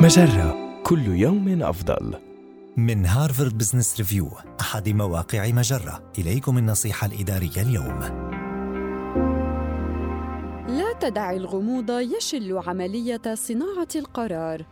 مجرة. كل يوم أفضل. من هارفارد بزنس ريفيو أحد مواقع مجرة. إليكم النصيحة الإدارية اليوم. لا تدع الغموض يشل عملية صناعة القرار.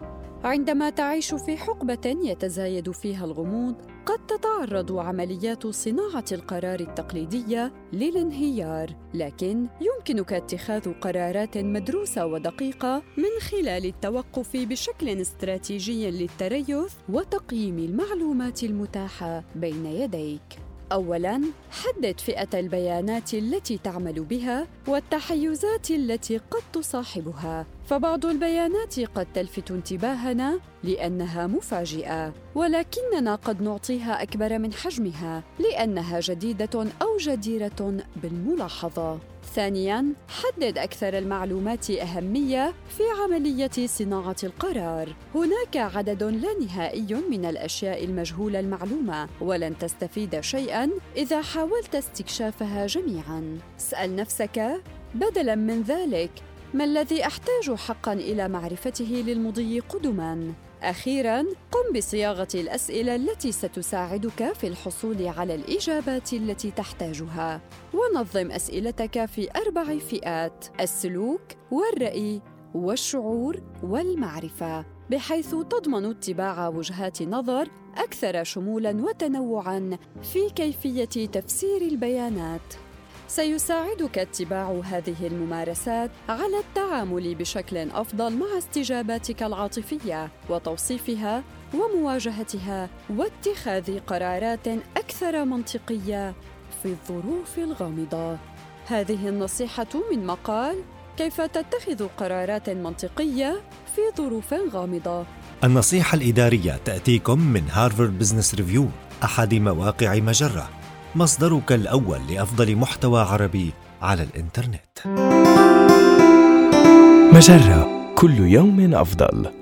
عندما تعيش في حقبة يتزايد فيها الغموض، قد تتعرض عمليات صناعة القرار التقليدية للانهيار، لكن يمكنك اتخاذ قرارات مدروسة ودقيقة من خلال التوقف بشكل استراتيجي للتريث وتقييم المعلومات المتاحة بين يديك. اولا حدد فئة البيانات التي تعمل بها والتحيزات التي قد تصاحبها فبعض البيانات قد تلفت انتباهنا لأنها مفاجئة ولكننا قد نعطيها أكبر من حجمها لأنها جديدة أو جديرة بالملاحظة ثانياً، حدد أكثر المعلومات أهمية في عملية صناعة القرار. هناك عدد لا نهائي من الأشياء المجهولة المعلومة، ولن تستفيد شيئاً إذا حاولت استكشافها جميعاً. اسأل نفسك بدلاً من ذلك، ما الذي أحتاج حقاً إلى معرفته للمضي قدماً؟ أخيراً، قم بصياغة الأسئلة التي ستساعدك في الحصول على الإجابات التي تحتاجها، ونظم أسئلتك في أربع فئات: السلوك، والرأي، والشعور، والمعرفة، بحيث تضمن اتباع وجهات نظر أكثر شمولاً وتنوعاً في كيفية تفسير البيانات. سيساعدك اتباع هذه الممارسات على التعامل بشكل أفضل مع استجاباتك العاطفية وتوصيفها ومواجهتها واتخاذ قرارات أكثر منطقية في الظروف الغامضة هذه النصيحة من مقال كيف تتخذ قرارات منطقية في ظروف غامضة؟ النصيحة الإدارية تأتيكم من هارفارد بزنس ريفيو أحد مواقع مجرة. مصدرك الأول لأفضل محتوى عربي على الإنترنت. مجرة كل يوم أفضل.